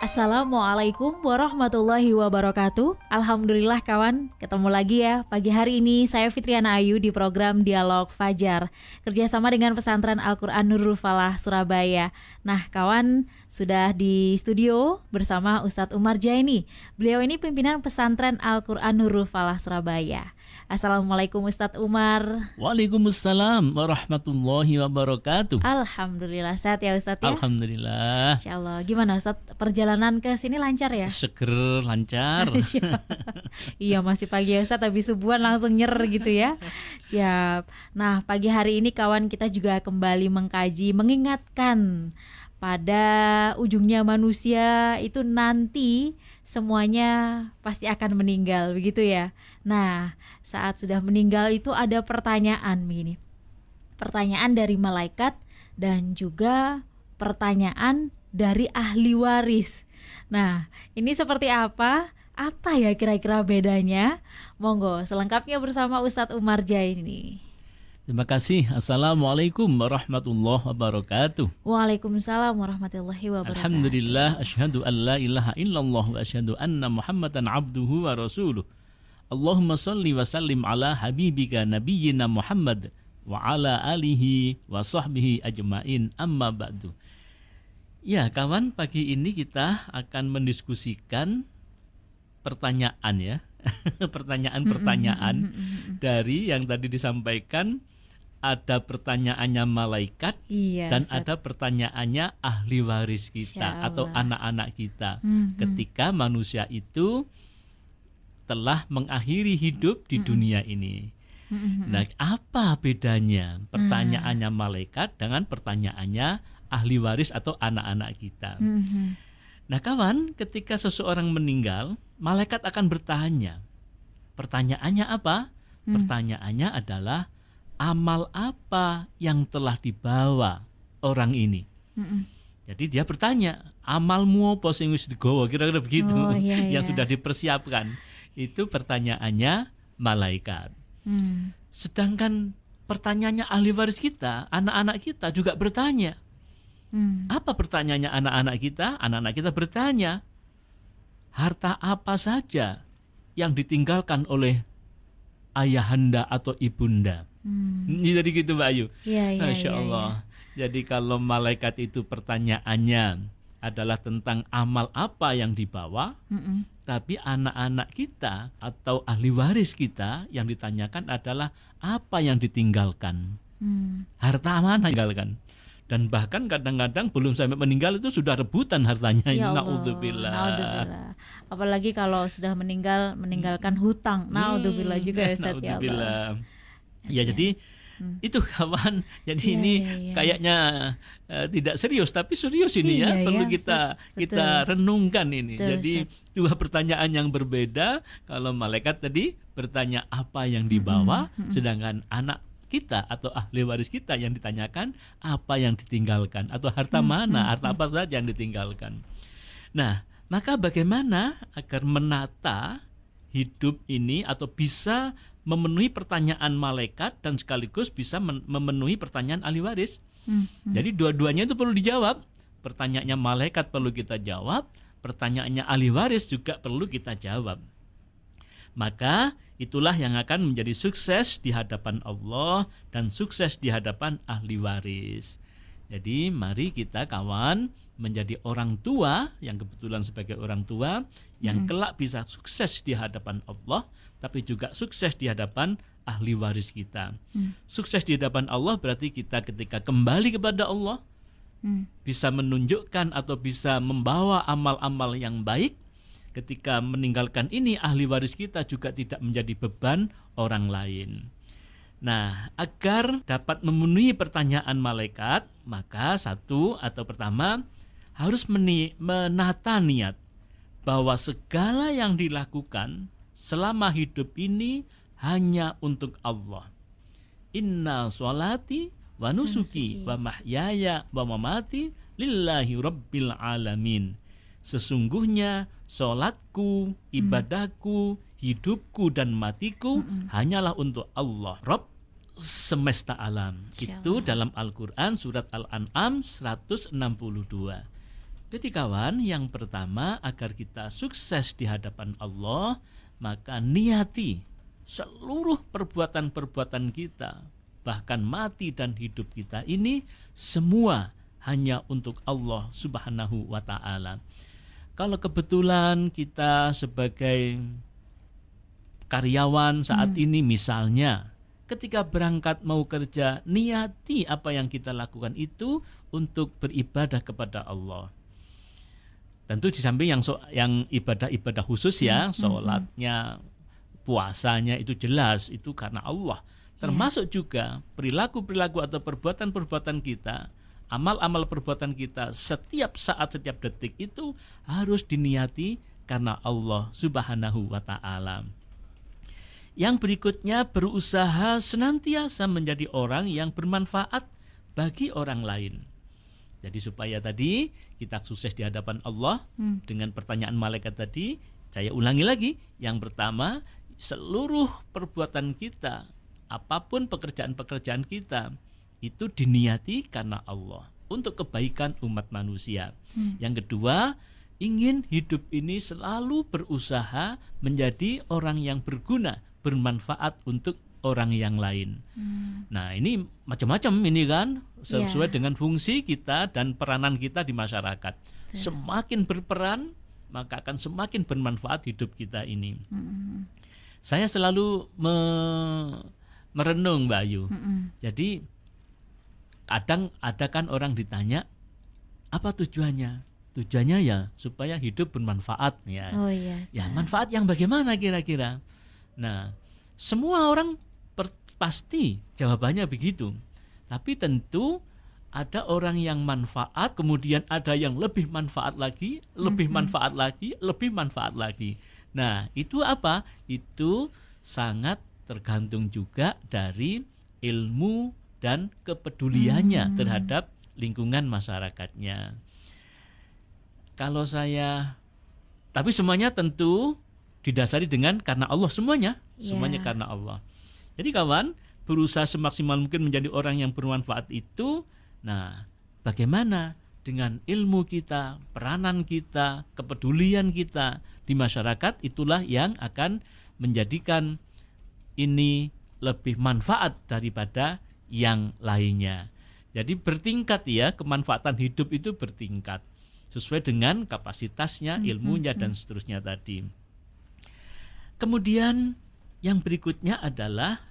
Assalamualaikum warahmatullahi wabarakatuh. Alhamdulillah kawan, ketemu lagi ya Pagi hari ini. Saya Fitriana Ayu di program Dialog Fajar. Kerjasama dengan pesantren Al-Quran Nurul Falah Surabaya. Nah kawan, sudah di studio bersama Ustadz Umar Jaini. Beliau ini pimpinan pesantren Al-Quran Nurul Falah Surabaya Assalamualaikum Ustadz Umar. Waalaikumsalam warahmatullahi wabarakatuh. Alhamdulillah sehat ya Ustadz ya? Alhamdulillah. Insya Allah Gimana Ustadz? Perjalanan ke sini lancar ya? Seger lancar. Iya masih pagi ya Ustadz. Habis subuhan langsung nyer gitu ya. Siap. Nah pagi hari ini kawan kita juga kembali mengkaji Mengingatkan pada ujungnya manusia itu nanti semuanya pasti akan meninggal begitu ya. Nah, saat sudah meninggal itu ada pertanyaan begini. Pertanyaan dari malaikat dan juga pertanyaan dari ahli waris. Nah, ini seperti apa? Apa ya kira-kira bedanya? Monggo selengkapnya bersama Ustadz Umar Jaini. Terima kasih. Assalamualaikum warahmatullahi wabarakatuh. Waalaikumsalam warahmatullahi wabarakatuh. Alhamdulillah asyhadu an la ilaha illallah wa asyhadu anna Muhammadan abduhu wa rasuluh. Allahumma salli wa sallim ala habibika nabiyyina Muhammad wa ala alihi wa sahbihi ajmain amma ba'du. Ya, kawan, pagi ini kita akan mendiskusikan pertanyaan ya. Pertanyaan-pertanyaan dari yang tadi disampaikan ada pertanyaannya malaikat iya, dan Ustaz. ada pertanyaannya ahli waris kita atau anak-anak kita Mhm. ketika manusia itu telah mengakhiri hidup di Mhm. dunia ini. Mhm. Nah, apa bedanya pertanyaannya malaikat dengan pertanyaannya ahli waris atau anak-anak kita? Mhm. Nah, kawan, ketika seseorang meninggal, malaikat akan bertanya. Pertanyaannya apa? Hmm. Pertanyaannya adalah amal apa yang telah dibawa orang ini? Mhm. Jadi dia bertanya, amalmu apa sing wis digawa? Kira-kira begitu. Oh, iya, yang iya. sudah dipersiapkan. Itu pertanyaannya malaikat. Hmm. Sedangkan pertanyaannya ahli waris kita, anak-anak kita juga bertanya. Hmm. Apa pertanyaannya anak-anak kita? Anak-anak kita bertanya, harta apa saja yang ditinggalkan oleh ayahanda atau ibunda? Hmm. Jadi gitu Mbak Ayu. Iya, iya, Masya iya, Allah. Jadi kalau malaikat itu pertanyaannya adalah tentang amal apa yang dibawa, iya. Mm-mm. tapi anak-anak kita atau ahli waris kita yang ditanyakan adalah apa yang ditinggalkan. Hmm. Harta mana yang ditinggalkan? Dan bahkan kadang-kadang belum sampai meninggal itu sudah rebutan hartanya. Ya Allah. Naudzubillah. Naudzubillah. Apalagi kalau sudah meninggal meninggalkan hutang. Naudzubillah juga ya Ustaz ya Allah. Ya jadi Hmm. itu kawan. Jadi Iya, ini iya, iya. kayaknya eh, tidak serius tapi serius ini Iya, ya perlu ya, kita Ustaz. kita Betul. renungkan ini. Betul, jadi dua pertanyaan yang berbeda. Kalau malaikat tadi bertanya apa yang dibawa, sedangkan anak kita atau ahli waris kita yang ditanyakan apa yang ditinggalkan atau harta mana, harta apa saja yang ditinggalkan. Nah, maka bagaimana agar menata hidup ini atau bisa memenuhi pertanyaan malaikat dan sekaligus bisa men- memenuhi pertanyaan ahli waris? Hmm. Jadi dua-duanya itu perlu dijawab. Pertanyaannya malaikat perlu kita jawab, pertanyaannya ahli waris juga perlu kita jawab. Maka itulah yang akan menjadi sukses di hadapan Allah dan sukses di hadapan ahli waris. Jadi mari kita kawan menjadi orang tua yang kebetulan sebagai orang tua yang kelak bisa sukses di hadapan Allah tapi juga sukses di hadapan ahli waris kita. Sukses di hadapan Allah berarti kita ketika kembali kepada Allah Hmm. bisa menunjukkan atau bisa membawa amal-amal yang baik ketika meninggalkan ini ahli waris kita juga tidak menjadi beban orang lain. Nah, agar dapat memenuhi pertanyaan malaikat, maka satu atau pertama harus menata niat bahwa segala yang dilakukan selama hidup ini hanya untuk Allah. Inna sholati wa nusuki wa mahyaya wa mamati lillahi rabbil alamin. Sesungguhnya sholatku, ibadahku, hidupku dan matiku hanyalah untuk Allah Rob semesta alam. Insya Itu dalam Al-Qur'an surat Al-An'am 162. Jadi kawan, yang pertama agar kita sukses di hadapan Allah, maka niati seluruh perbuatan-perbuatan kita, bahkan mati dan hidup kita ini semua hanya untuk Allah Subhanahu wa taala. Kalau kebetulan kita sebagai karyawan saat ini misalnya ketika berangkat mau kerja niati apa yang kita lakukan itu untuk beribadah kepada Allah. Tentu di samping yang so, yang ibadah-ibadah khusus ya, sholatnya, puasanya itu jelas itu karena Allah. Termasuk juga perilaku-perilaku atau perbuatan-perbuatan kita, amal-amal perbuatan kita setiap saat, setiap detik itu harus diniati karena Allah Subhanahu wa taala. Yang berikutnya berusaha senantiasa menjadi orang yang bermanfaat bagi orang lain. Jadi supaya tadi kita sukses di hadapan Allah Hmm. dengan pertanyaan malaikat tadi, saya ulangi lagi. Yang pertama, seluruh perbuatan kita, apa pun pekerjaan-pekerjaan kita, itu diniati karena Allah untuk kebaikan umat manusia. Yang kedua, ingin hidup ini selalu berusaha menjadi orang yang berguna, bermanfaat untuk orang yang lain. Hmm. Nah, ini macam-macam ini kan sesuai Ya. dengan fungsi kita dan peranan kita di masyarakat. Semakin berperan, maka akan semakin bermanfaat hidup kita ini. Hmm. Saya selalu me- merenung, Mbak Ayu. Hmm. Jadi kadang ada kan orang ditanya apa tujuannya? Tujuannya ya supaya hidup bermanfaat ya. Oh iya. Ya, manfaat yang bagaimana kira-kira? Nah, semua orang per- pasti jawabannya begitu. Tapi tentu ada orang yang manfaat, kemudian ada yang lebih manfaat lagi, lebih manfaat lagi, lebih manfaat lagi. Nah, itu apa? Itu sangat tergantung juga dari ilmu dan kepeduliannya terhadap lingkungan masyarakatnya. Kalau saya tapi semuanya tentu didasari dengan karena Allah semuanya, semuanya Ya. karena Allah. Jadi kawan, berusaha semaksimal mungkin menjadi orang yang bermanfaat itu, nah, bagaimana dengan ilmu kita, peranan kita, kepedulian kita di masyarakat itulah yang akan menjadikan ini lebih manfaat daripada yang lainnya. Jadi bertingkat ya, kemanfaatan hidup itu bertingkat sesuai dengan kapasitasnya, ilmunya dan seterusnya tadi. Kemudian yang berikutnya adalah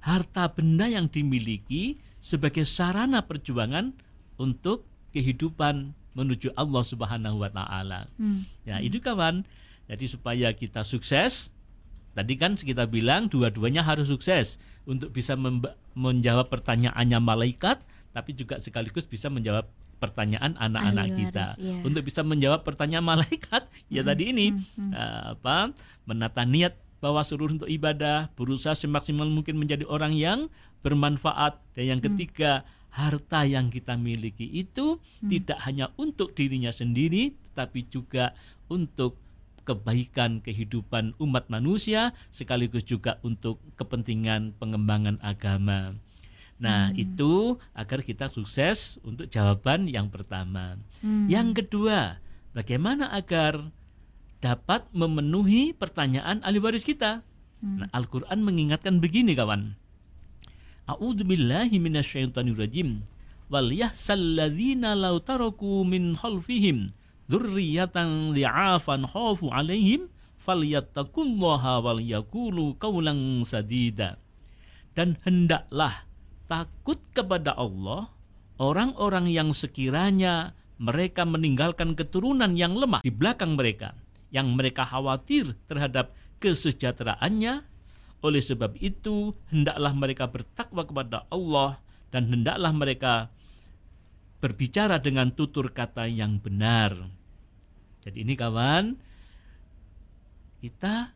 harta benda yang dimiliki sebagai sarana perjuangan untuk kehidupan menuju Allah Subhanahu wa taala. Hmm. Ya, itu kawan. Jadi supaya kita sukses, tadi kan kita bilang dua-duanya harus sukses untuk bisa menjawab pertanyaannya malaikat, tapi juga sekaligus bisa menjawab pertanyaan anak-anak kita. iya. Untuk bisa menjawab pertanyaan malaikat, ya tadi ini eh, apa? Menata niat bahwa seluruh untuk ibadah, berusaha semaksimal mungkin menjadi orang yang bermanfaat dan yang ketiga harta yang kita miliki itu tidak hanya untuk dirinya sendiri tetapi juga untuk kebaikan kehidupan umat manusia sekaligus juga untuk kepentingan pengembangan agama. Nah, itu agar kita sukses untuk jawaban yang pertama. Hmm. Yang kedua, bagaimana agar dapat memenuhi pertanyaan ahli waris kita? Nah, Al-Qur'an mengingatkan begini kawan. A'udzubillahi minasyaitonirrajim. Wal yahsalladzina law taraku min khalfihim dzurriyyatan li'afan khafu 'alaihim falyattaqullaha wal yaqulu qawlan sadida. Dan hendaklah takut kepada Allah orang-orang yang sekiranya mereka meninggalkan keturunan yang lemah di belakang mereka yang mereka khawatir terhadap kesejahteraannya oleh sebab itu hendaklah mereka bertakwa kepada Allah dan hendaklah mereka berbicara dengan tutur kata yang benar. Jadi ini kawan kita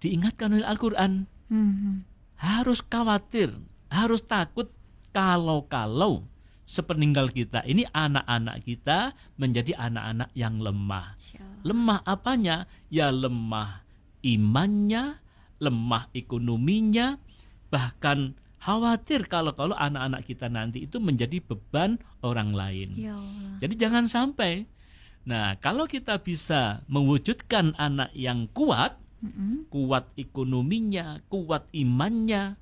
diingatkan oleh Al-Qur'an Hmm. harus khawatir, harus takut kalau-kalau sepeninggal kita ini anak-anak kita menjadi anak-anak yang lemah. Allah. Lemah apanya? Ya lemah imannya, lemah ekonominya, bahkan khawatir kalau-kalau anak-anak kita nanti itu menjadi beban orang lain. Ya Allah. Jadi jangan sampai. Nah, kalau kita bisa mewujudkan anak yang kuat, Mm-mm. kuat ekonominya, kuat imannya,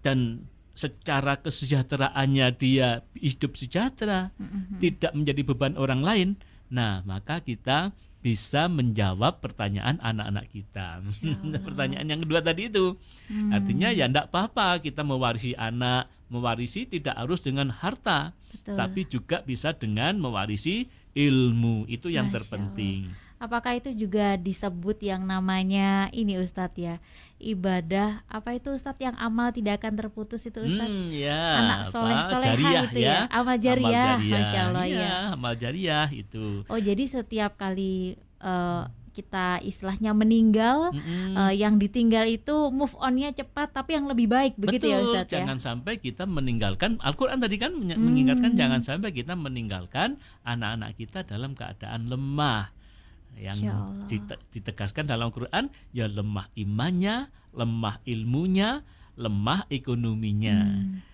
dan secara kesejahteraannya dia hidup sejahtera, Mm-mm. tidak menjadi beban orang lain. Nah, maka kita bisa menjawab pertanyaan anak-anak kita. Allah. pertanyaan yang kedua tadi itu, Hmm. artinya ya enggak apa-apa kita mewarisi anak, mewarisi tidak harus dengan harta, Betul. tapi juga bisa dengan mewarisi ilmu. Itu yang Masya terpenting. Apakah itu juga disebut yang namanya ini Ustadz ya ibadah apa itu Ustadz yang amal tidak akan terputus itu Ustadz Hmm, ya, anak soleh jariah itu ya, amal jariah, masya Allah Iya, ya. amal jariah itu. Oh jadi setiap kali eh, kita istilahnya meninggal Mm-mm. eh, yang ditinggal itu move onnya cepat tapi yang lebih baik begitu ya Betul, ya. jangan sampai kita meninggalkan Al-Qur'an tadi kan Hmm. mengingatkan jangan sampai kita meninggalkan anak-anak kita dalam keadaan lemah. Yang dite- ditegaskan dalam Al-Qur'an ya lemah imannya, lemah ilmunya, lemah ekonominya. Hmm.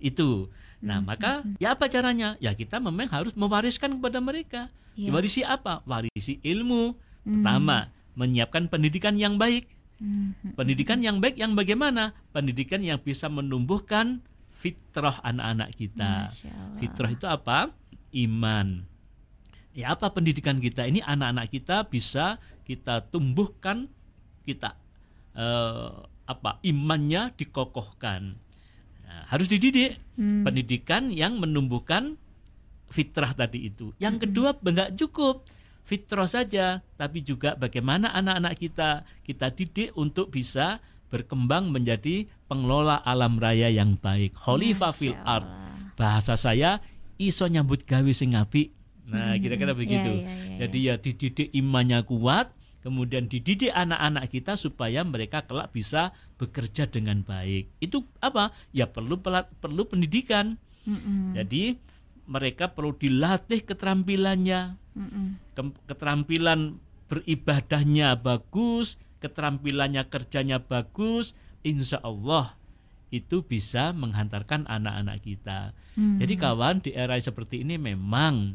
Itu. Nah, Hmm, maka ya apa caranya? Ya kita memang harus mewariskan kepada mereka. Iya. Warisi apa? Warisi ilmu. Hmm. Pertama, menyiapkan pendidikan yang baik. Hmm, hmm. Pendidikan yang baik yang bagaimana? Pendidikan yang bisa menumbuhkan fitrah anak-anak kita. Fitrah itu apa? Iman. Ya apa pendidikan kita? Ini anak-anak kita bisa kita tumbuhkan, kita eh, apa? Imannya dikokohkan. Nah, harus dididik. Hmm. Pendidikan yang menumbuhkan fitrah tadi itu. Yang kedua enggak cukup fitrah saja, tapi juga bagaimana anak-anak kita kita didik untuk bisa berkembang menjadi pengelola alam raya yang baik. Khalifah fil. Allah. Bahasa saya iso nyambut gawe sing apik. Nah, Hmm, kira-kira iya, begitu. iya, iya, Jadi ya dididik imannya kuat, kemudian dididik anak-anak kita supaya mereka kelak bisa bekerja dengan baik. Itu apa? Ya perlu pelat- perlu pendidikan. Mm-mm. Jadi mereka perlu dilatih keterampilannya, Mm-mm. Ke- keterampilan beribadahnya bagus, keterampilannya kerjanya bagus, insya Allah itu bisa menghantarkan anak-anak kita. Hmm. Jadi kawan di era seperti ini memang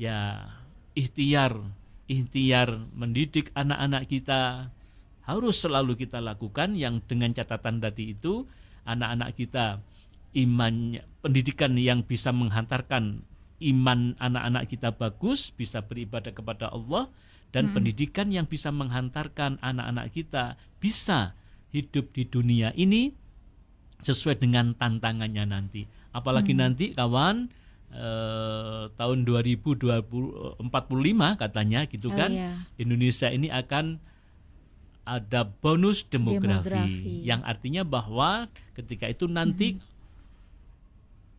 ya ikhtiar ikhtiar mendidik anak-anak kita harus selalu kita lakukan yang dengan catatan tadi itu anak-anak kita imannya pendidikan yang bisa menghantarkan iman anak-anak kita bagus bisa beribadah kepada Allah dan Mm-mm. pendidikan yang bisa menghantarkan anak-anak kita bisa hidup di dunia ini sesuai dengan tantangannya nanti. Apalagi Hmm. nanti kawan eh, tahun 2045 katanya gitu Oh, kan iya. Indonesia ini akan ada bonus demografi, Demografi. yang artinya bahwa ketika itu nanti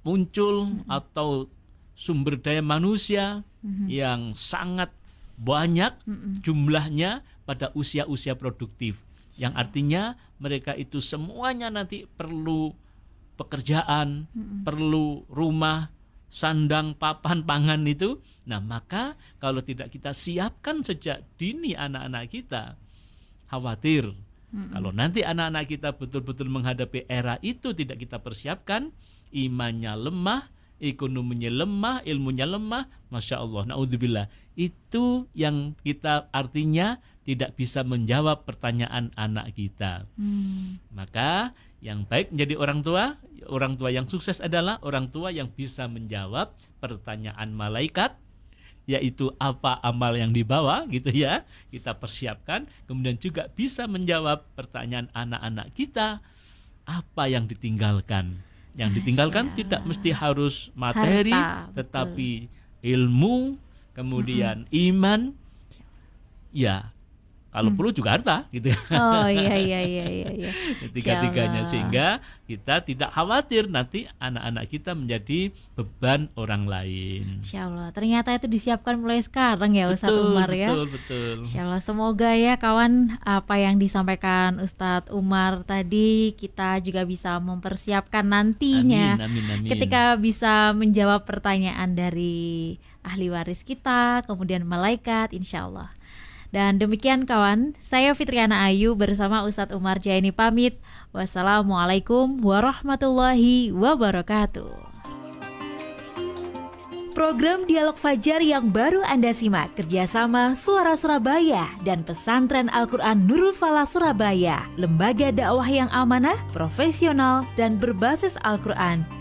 muncul atau sumber daya manusia Mhm. yang sangat banyak Mm-mm. jumlahnya pada usia-usia produktif yang artinya mereka itu semuanya nanti perlu pekerjaan, Mm-mm. perlu rumah, sandang, papan, pangan itu. Nah, maka kalau tidak kita siapkan sejak dini anak-anak kita, khawatir Mm-mm. kalau nanti anak-anak kita betul-betul menghadapi era itu tidak kita persiapkan, imannya lemah, ekonominya lemah, ilmunya lemah, masya Allah, naudzubillah. Itu yang kita artinya tidak bisa menjawab pertanyaan anak kita. Hmm. Maka yang baik menjadi orang tua, orang tua yang sukses adalah orang tua yang bisa menjawab pertanyaan malaikat yaitu apa amal yang dibawa gitu ya. Kita persiapkan kemudian juga bisa menjawab pertanyaan anak-anak kita apa yang ditinggalkan. Yang ditinggalkan Allah. tidak mesti harus materi Harta, betul. tetapi ilmu, kemudian iman. Ya, kalau Mm. perlu juga harta gitu ya Oh iya iya iya iya. iya. tiga-tiganya sehingga kita tidak khawatir nanti anak-anak kita menjadi beban orang lain. Insya Allah. Ternyata itu disiapkan mulai sekarang ya Ustadz Umar ya. betul, betul. Insya Allah semoga ya kawan apa yang disampaikan Ustadz Umar tadi kita juga bisa mempersiapkan nantinya Amin, amin, amin. ketika bisa menjawab pertanyaan dari ahli waris kita kemudian malaikat insya Allah. Dan demikian kawan, saya Fitriana Ayu bersama Ustadz Umar Jaini pamit. Wassalamualaikum warahmatullahi wabarakatuh. Program Dialog Fajar yang baru Anda simak kerjasama Suara Surabaya dan Pesantren Al-Quran Nurul Falah Surabaya, lembaga dakwah yang amanah, profesional, dan berbasis Al-Quran